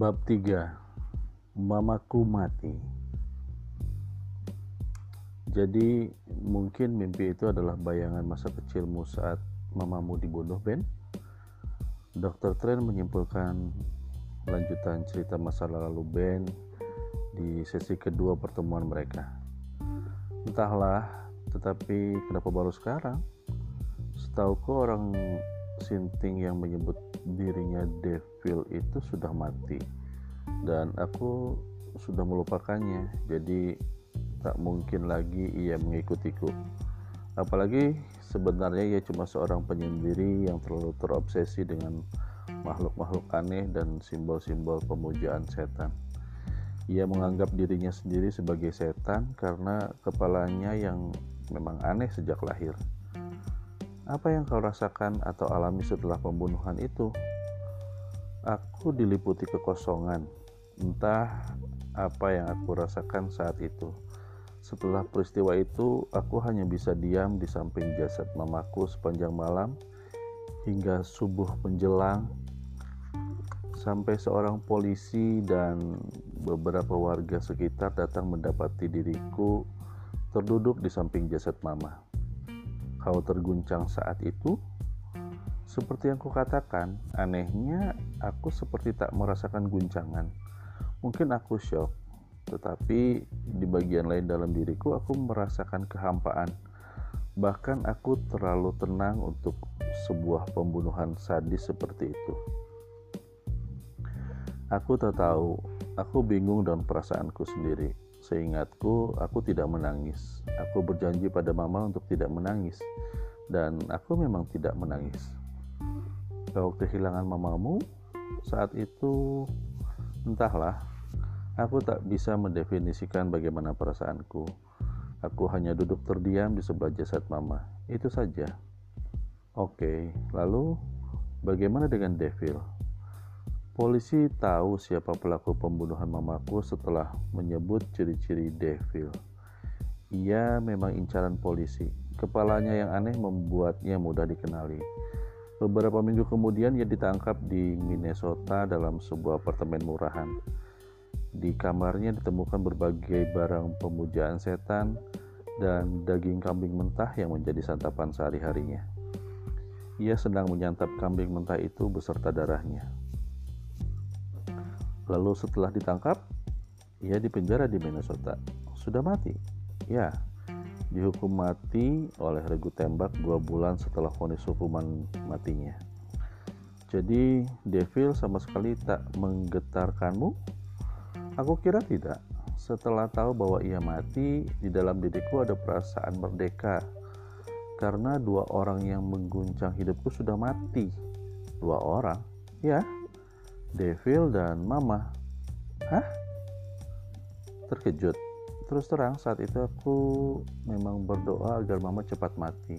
Bab 3 Mamaku mati. Jadi mungkin mimpi itu adalah bayangan masa kecilmu saat mamamu dibunuh Ben. Dr. Tren menyimpulkan lanjutan cerita masa lalu Ben di sesi kedua pertemuan mereka. Entahlah tetapi kenapa baru sekarang? Setauku orang Sinting yang menyebut dirinya Devil itu sudah mati. Dan aku sudah melupakannya. Jadi tak mungkin lagi ia mengikutiku. Apalagi sebenarnya ia cuma seorang penyendiri yang terlalu terobsesi dengan makhluk-makhluk aneh dan simbol-simbol pemujaan setan. Ia menganggap dirinya sendiri sebagai setan karena kepalanya yang memang aneh sejak lahir. Apa yang kau rasakan atau alami setelah pembunuhan itu? Aku diliputi kekosongan, entah apa yang aku rasakan saat itu. Setelah peristiwa itu, aku hanya bisa diam di samping jasad mamaku sepanjang malam hingga subuh menjelang sampai seorang polisi dan beberapa warga sekitar datang mendapati diriku terduduk di samping jasad mama kau terguncang saat itu? Seperti yang kukatakan, anehnya aku seperti tak merasakan guncangan. Mungkin aku shock, tetapi di bagian lain dalam diriku aku merasakan kehampaan. Bahkan aku terlalu tenang untuk sebuah pembunuhan sadis seperti itu. Aku tak tahu, aku bingung dengan perasaanku sendiri Seingatku, aku tidak menangis. Aku berjanji pada Mama untuk tidak menangis, dan aku memang tidak menangis. Kau kehilangan mamamu saat itu, entahlah. Aku tak bisa mendefinisikan bagaimana perasaanku. Aku hanya duduk terdiam di sebelah jasad Mama. Itu saja. Oke, lalu bagaimana dengan Devil? Polisi tahu siapa pelaku pembunuhan mamaku setelah menyebut ciri-ciri Devil. Ia memang incaran polisi. Kepalanya yang aneh membuatnya mudah dikenali. Beberapa minggu kemudian ia ditangkap di Minnesota dalam sebuah apartemen murahan. Di kamarnya ditemukan berbagai barang pemujaan setan dan daging kambing mentah yang menjadi santapan sehari-harinya. Ia sedang menyantap kambing mentah itu beserta darahnya. Lalu setelah ditangkap, ia dipenjara di Minnesota. Sudah mati? Ya, dihukum mati oleh regu tembak dua bulan setelah vonis hukuman matinya. Jadi, Devil sama sekali tak menggetarkanmu? Aku kira tidak. Setelah tahu bahwa ia mati, di dalam diriku ada perasaan merdeka. Karena dua orang yang mengguncang hidupku sudah mati. Dua orang? Ya, Devil dan Mama. Hah? Terkejut. Terus terang saat itu aku memang berdoa agar Mama cepat mati.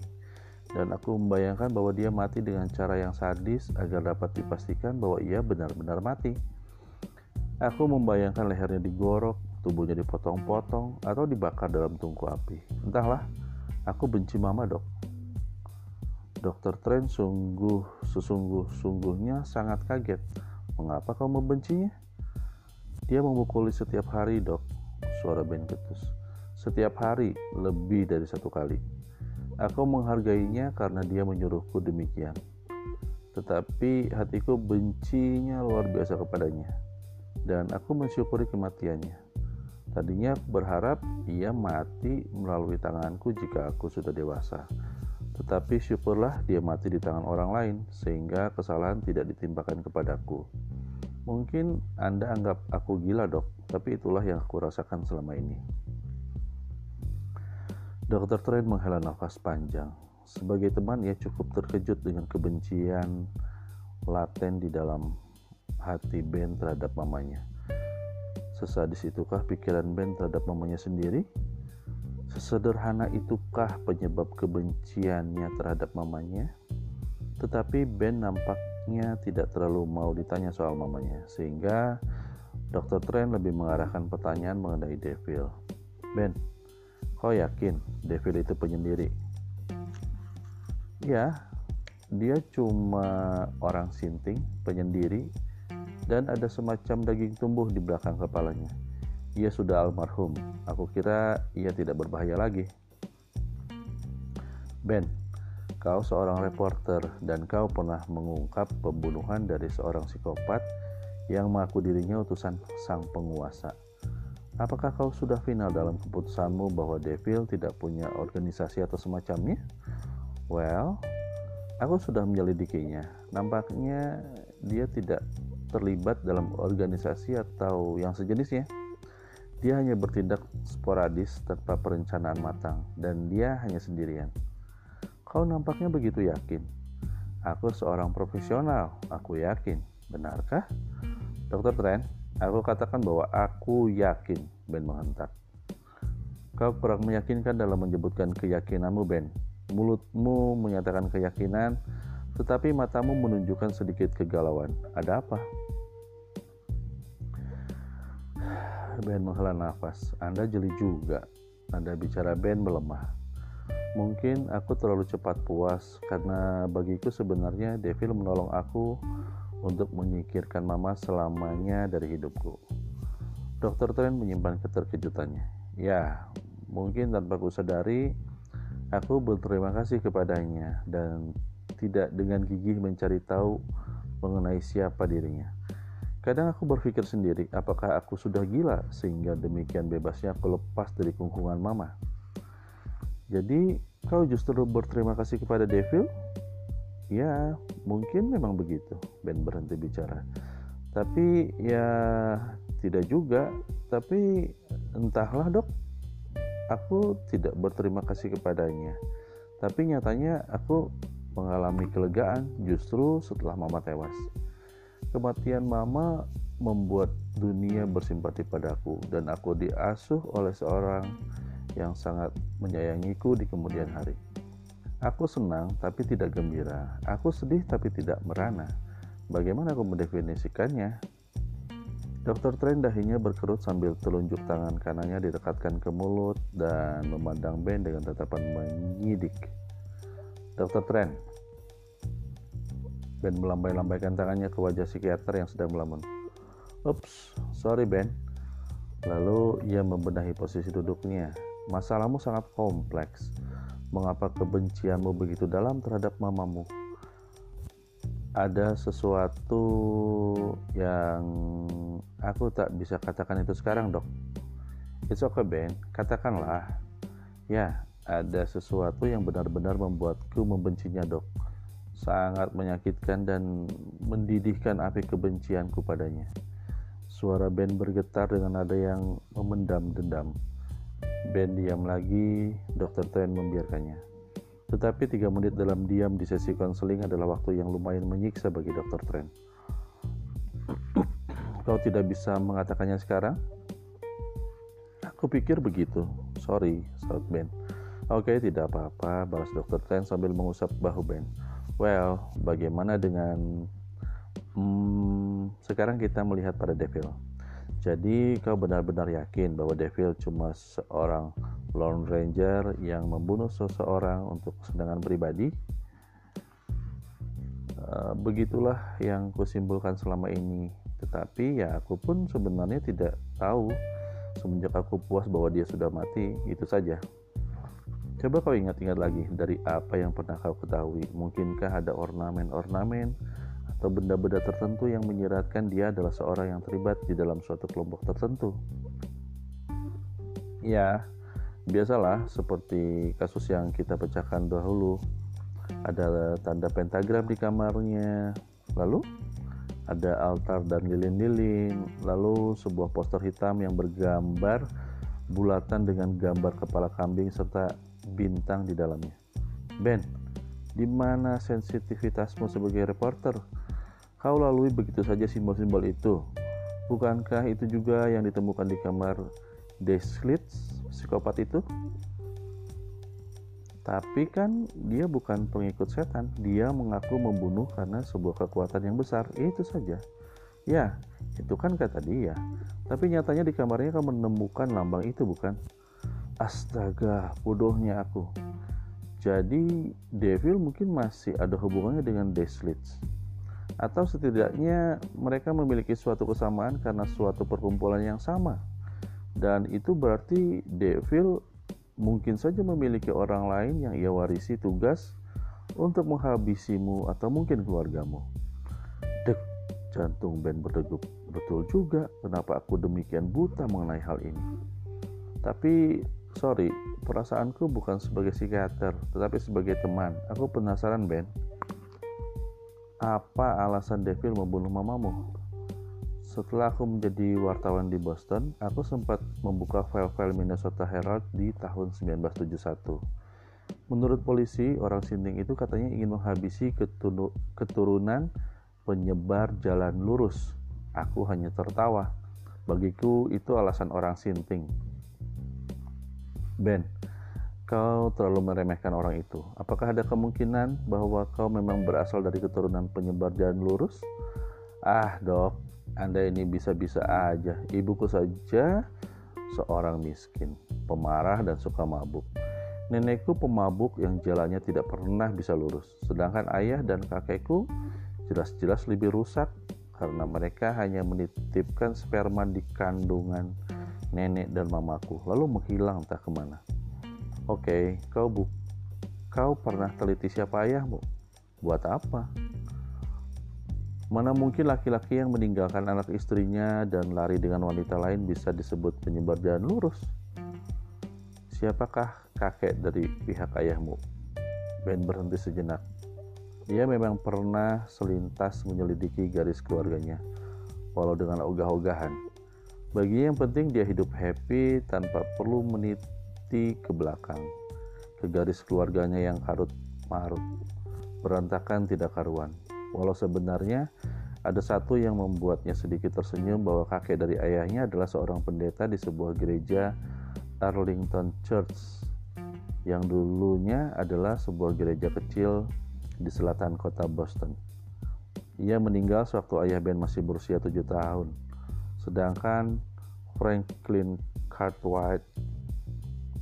Dan aku membayangkan bahwa dia mati dengan cara yang sadis agar dapat dipastikan bahwa ia benar-benar mati. Aku membayangkan lehernya digorok, tubuhnya dipotong-potong, atau dibakar dalam tungku api. Entahlah, aku benci Mama dok. Dokter Tren sungguh sesungguh-sungguhnya sangat kaget Mengapa kau membencinya? Dia memukuli setiap hari, dok. Suara Ben ketus. Setiap hari, lebih dari satu kali. Aku menghargainya karena dia menyuruhku demikian. Tetapi hatiku bencinya luar biasa kepadanya. Dan aku mensyukuri kematiannya. Tadinya aku berharap ia mati melalui tanganku jika aku sudah dewasa. Tetapi syukurlah dia mati di tangan orang lain, sehingga kesalahan tidak ditimpakan kepadaku. Mungkin Anda anggap aku gila, dok, tapi itulah yang aku rasakan selama ini. Dokter Tren menghela nafas panjang. Sebagai teman, ia cukup terkejut dengan kebencian laten di dalam hati Ben terhadap mamanya. Sesadis itukah pikiran Ben terhadap mamanya sendiri? Sesederhana itukah penyebab kebenciannya terhadap mamanya? Tetapi Ben nampaknya tidak terlalu mau ditanya soal mamanya, sehingga Dr. Tren lebih mengarahkan pertanyaan mengenai Devil. Ben, kau yakin Devil itu penyendiri? Ya, dia cuma orang sinting, penyendiri, dan ada semacam daging tumbuh di belakang kepalanya. Ia sudah almarhum. Aku kira ia tidak berbahaya lagi. Ben, kau seorang reporter dan kau pernah mengungkap pembunuhan dari seorang psikopat yang mengaku dirinya utusan sang penguasa. Apakah kau sudah final dalam keputusanmu bahwa Devil tidak punya organisasi atau semacamnya? Well, aku sudah menyelidikinya. Nampaknya dia tidak terlibat dalam organisasi atau yang sejenisnya. Dia hanya bertindak sporadis tanpa perencanaan matang dan dia hanya sendirian. Kau nampaknya begitu yakin. Aku seorang profesional, aku yakin. Benarkah? Dokter Trent, aku katakan bahwa aku yakin, Ben menghentak. Kau kurang meyakinkan dalam menyebutkan keyakinanmu, Ben. Mulutmu menyatakan keyakinan, tetapi matamu menunjukkan sedikit kegalauan. Ada apa? Ben menghela nafas. Anda jeli juga. Anda bicara Ben melemah. Mungkin aku terlalu cepat puas karena bagiku sebenarnya Devil menolong aku untuk menyingkirkan mama selamanya dari hidupku. Dokter Trent menyimpan keterkejutannya. Ya, mungkin tanpa ku sadari, aku berterima kasih kepadanya dan tidak dengan gigih mencari tahu mengenai siapa dirinya. Kadang aku berpikir sendiri, apakah aku sudah gila sehingga demikian bebasnya aku lepas dari kungkungan mama. Jadi, kau justru berterima kasih kepada Devil? Ya, mungkin memang begitu. Ben berhenti bicara. Tapi ya tidak juga. Tapi entahlah dok, aku tidak berterima kasih kepadanya. Tapi nyatanya aku mengalami kelegaan justru setelah mama tewas. Kematian mama membuat dunia bersimpati padaku dan aku diasuh oleh seorang yang sangat menyayangiku di kemudian hari. Aku senang tapi tidak gembira. Aku sedih tapi tidak merana. Bagaimana aku mendefinisikannya? Dokter Tren dahinya berkerut sambil telunjuk tangan kanannya didekatkan ke mulut dan memandang Ben dengan tatapan menyidik. Dokter Tren, Ben melambai-lambaikan tangannya ke wajah psikiater yang sedang melamun. Ups, sorry Ben. Lalu ia membenahi posisi duduknya. Masalahmu sangat kompleks. Mengapa kebencianmu begitu dalam terhadap mamamu? Ada sesuatu yang aku tak bisa katakan itu sekarang, dok. It's okay, Ben. Katakanlah. Ya, ada sesuatu yang benar-benar membuatku membencinya, dok sangat menyakitkan dan mendidihkan api kebencianku padanya. Suara Ben bergetar dengan nada yang memendam dendam. Ben diam lagi, Dokter Tren membiarkannya. Tetapi tiga menit dalam diam di sesi konseling adalah waktu yang lumayan menyiksa bagi Dokter Tren. Kau tidak bisa mengatakannya sekarang? Aku pikir begitu. Sorry, saut Ben. Oke, tidak apa-apa, balas Dokter Tren sambil mengusap bahu Ben. Well, bagaimana dengan hmm, sekarang kita melihat pada Devil. Jadi kau benar-benar yakin bahwa Devil cuma seorang Lone Ranger yang membunuh seseorang untuk kesenangan pribadi? Uh, begitulah yang kusimpulkan selama ini. Tetapi ya aku pun sebenarnya tidak tahu semenjak aku puas bahwa dia sudah mati. Itu saja. Coba kau ingat-ingat lagi dari apa yang pernah kau ketahui. Mungkinkah ada ornamen-ornamen atau benda-benda tertentu yang menyiratkan dia adalah seorang yang terlibat di dalam suatu kelompok tertentu? Ya, biasalah seperti kasus yang kita pecahkan dahulu. Ada tanda pentagram di kamarnya. Lalu ada altar dan lilin-lilin, lalu sebuah poster hitam yang bergambar bulatan dengan gambar kepala kambing serta bintang di dalamnya. Ben, di mana sensitivitasmu sebagai reporter? Kau lalui begitu saja simbol-simbol itu. Bukankah itu juga yang ditemukan di kamar Deslitz, psikopat itu? Tapi kan dia bukan pengikut setan. Dia mengaku membunuh karena sebuah kekuatan yang besar. Itu saja. Ya, itu kan kata dia. Tapi nyatanya di kamarnya kau menemukan lambang itu bukan? Astaga, bodohnya aku. Jadi Devil mungkin masih ada hubungannya dengan Deslitz. atau setidaknya mereka memiliki suatu kesamaan karena suatu perkumpulan yang sama dan itu berarti Devil mungkin saja memiliki orang lain yang ia warisi tugas untuk menghabisimu atau mungkin keluargamu. Dek, jantung Ben berdegup. Betul juga kenapa aku demikian buta mengenai hal ini. Tapi sorry, perasaanku bukan sebagai psikiater, tetapi sebagai teman. Aku penasaran Ben, apa alasan Devil membunuh mamamu? Setelah aku menjadi wartawan di Boston, aku sempat membuka file-file Minnesota Herald di tahun 1971. Menurut polisi, orang Sinting itu katanya ingin menghabisi keturunan penyebar jalan lurus. Aku hanya tertawa. Bagiku itu alasan orang Sinting. Ben, kau terlalu meremehkan orang itu. Apakah ada kemungkinan bahwa kau memang berasal dari keturunan penyebar jalan lurus? Ah, dok, anda ini bisa-bisa aja. Ibuku saja seorang miskin, pemarah dan suka mabuk. Nenekku pemabuk yang jalannya tidak pernah bisa lurus. Sedangkan ayah dan kakekku jelas-jelas lebih rusak karena mereka hanya menitipkan sperma di kandungan nenek dan mamaku lalu menghilang entah ke mana. Oke, kau bu, kau pernah teliti siapa ayahmu? Buat apa? Mana mungkin laki-laki yang meninggalkan anak istrinya dan lari dengan wanita lain bisa disebut penyebar jalan lurus? Siapakah kakek dari pihak ayahmu? Ben berhenti sejenak. Ia memang pernah selintas menyelidiki garis keluarganya, walau dengan ogah-ogahan. Bagi yang penting dia hidup happy tanpa perlu meniti ke belakang, ke garis keluarganya yang karut marut, berantakan tidak karuan. Walau sebenarnya ada satu yang membuatnya sedikit tersenyum bahwa kakek dari ayahnya adalah seorang pendeta di sebuah gereja Arlington Church yang dulunya adalah sebuah gereja kecil di selatan kota Boston. Ia meninggal sewaktu ayah Ben masih berusia tujuh tahun. Sedangkan Franklin Cartwright,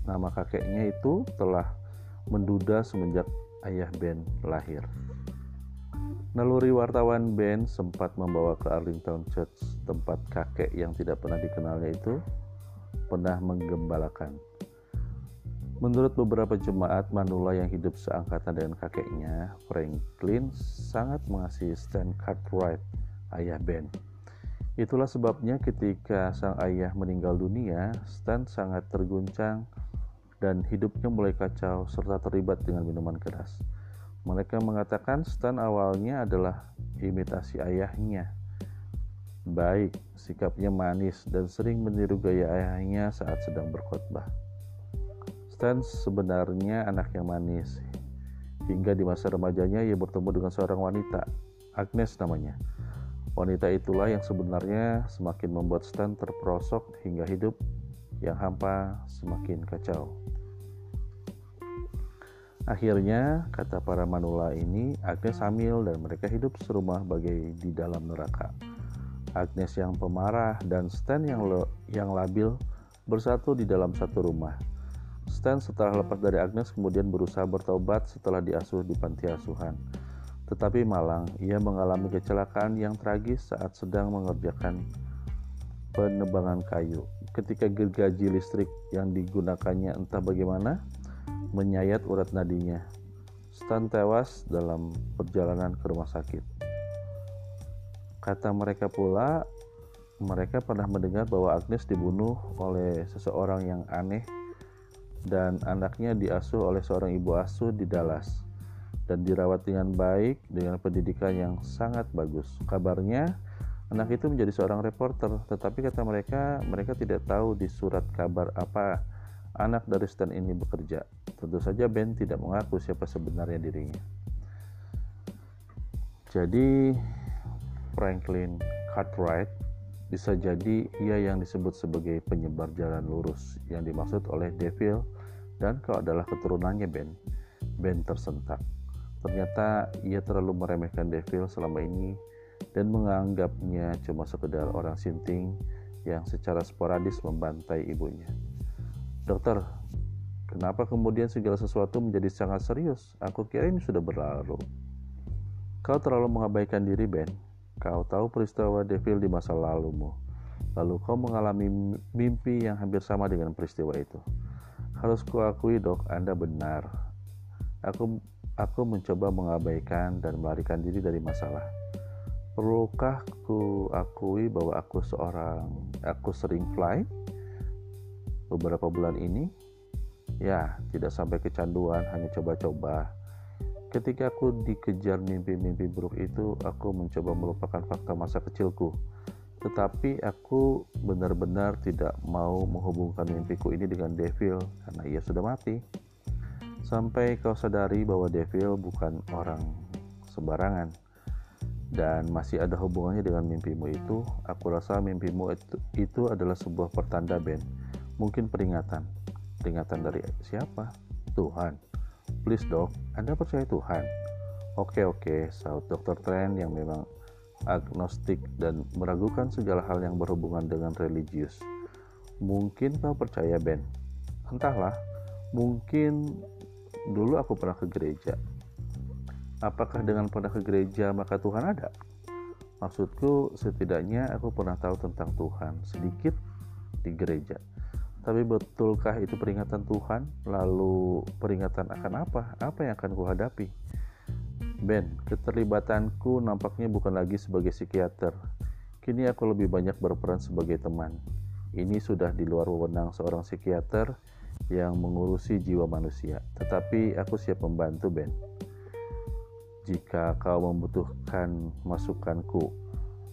nama kakeknya itu telah menduda semenjak ayah Ben lahir. Naluri wartawan Ben sempat membawa ke Arlington Church, tempat kakek yang tidak pernah dikenalnya itu pernah menggembalakan. Menurut beberapa jemaat Manula yang hidup seangkatan dengan kakeknya, Franklin sangat mengasihi Stan Cartwright, ayah Ben. Itulah sebabnya ketika sang ayah meninggal dunia, Stan sangat terguncang dan hidupnya mulai kacau serta terlibat dengan minuman keras. Mereka mengatakan Stan awalnya adalah imitasi ayahnya. Baik, sikapnya manis dan sering meniru gaya ayahnya saat sedang berkhotbah. Stan sebenarnya anak yang manis. Hingga di masa remajanya ia bertemu dengan seorang wanita, Agnes namanya. Wanita itulah yang sebenarnya semakin membuat Stan terperosok hingga hidup yang hampa semakin kacau. Akhirnya, kata para manula ini, Agnes hamil dan mereka hidup serumah bagai di dalam neraka. Agnes yang pemarah dan Stan yang, lo, yang labil bersatu di dalam satu rumah. Stan setelah lepas dari Agnes kemudian berusaha bertobat setelah diasuh di panti asuhan. Tetapi malang, ia mengalami kecelakaan yang tragis saat sedang mengerjakan penebangan kayu. Ketika gergaji listrik yang digunakannya entah bagaimana, menyayat urat nadinya. Stan tewas dalam perjalanan ke rumah sakit. Kata mereka pula, mereka pernah mendengar bahwa Agnes dibunuh oleh seseorang yang aneh dan anaknya diasuh oleh seorang ibu asuh di Dallas dan dirawat dengan baik dengan pendidikan yang sangat bagus. Kabarnya anak itu menjadi seorang reporter, tetapi kata mereka mereka tidak tahu di surat kabar apa anak dari Stan ini bekerja. Tentu saja Ben tidak mengaku siapa sebenarnya dirinya. Jadi Franklin Cartwright bisa jadi ia yang disebut sebagai penyebar jalan lurus yang dimaksud oleh Devil dan kau adalah keturunannya Ben. Ben tersentak. Ternyata ia terlalu meremehkan Devil selama ini dan menganggapnya cuma sekedar orang sinting yang secara sporadis membantai ibunya. Dokter, kenapa kemudian segala sesuatu menjadi sangat serius? Aku kira ini sudah berlalu. Kau terlalu mengabaikan diri, Ben. Kau tahu peristiwa Devil di masa lalumu. Lalu kau mengalami mimpi yang hampir sama dengan peristiwa itu. Harus kuakui, Dok, Anda benar. Aku aku mencoba mengabaikan dan melarikan diri dari masalah. Perlukah ku akui bahwa aku seorang aku sering fly beberapa bulan ini? Ya, tidak sampai kecanduan, hanya coba-coba Ketika aku dikejar mimpi-mimpi buruk itu, aku mencoba melupakan fakta masa kecilku. Tetapi aku benar-benar tidak mau menghubungkan mimpiku ini dengan Devil karena ia sudah mati. Sampai kau sadari bahwa Devil bukan orang sembarangan dan masih ada hubungannya dengan mimpimu itu, aku rasa mimpimu itu, itu adalah sebuah pertanda Ben. Mungkin peringatan. Peringatan dari siapa? Tuhan. Please dok, Anda percaya Tuhan? Oke oke, saud Dr. Trent yang memang agnostik dan meragukan segala hal yang berhubungan dengan religius. Mungkin kau percaya Ben? Entahlah, mungkin dulu aku pernah ke gereja. Apakah dengan pernah ke gereja maka Tuhan ada? Maksudku setidaknya aku pernah tahu tentang Tuhan sedikit di gereja. Tapi betulkah itu peringatan Tuhan? Lalu peringatan akan apa? Apa yang akan kuhadapi? Ben, keterlibatanku nampaknya bukan lagi sebagai psikiater. Kini aku lebih banyak berperan sebagai teman. Ini sudah di luar wewenang seorang psikiater yang mengurusi jiwa manusia. Tetapi aku siap membantu, Ben. Jika kau membutuhkan masukanku.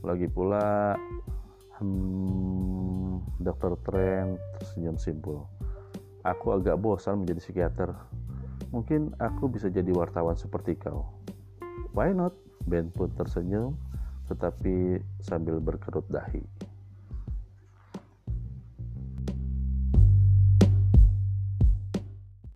Lagi pula, Hmm, Dokter Trent tersenyum simpul. Aku agak bosan menjadi psikiater. Mungkin aku bisa jadi wartawan seperti kau. Why not? Ben pun tersenyum, tetapi sambil berkerut dahi.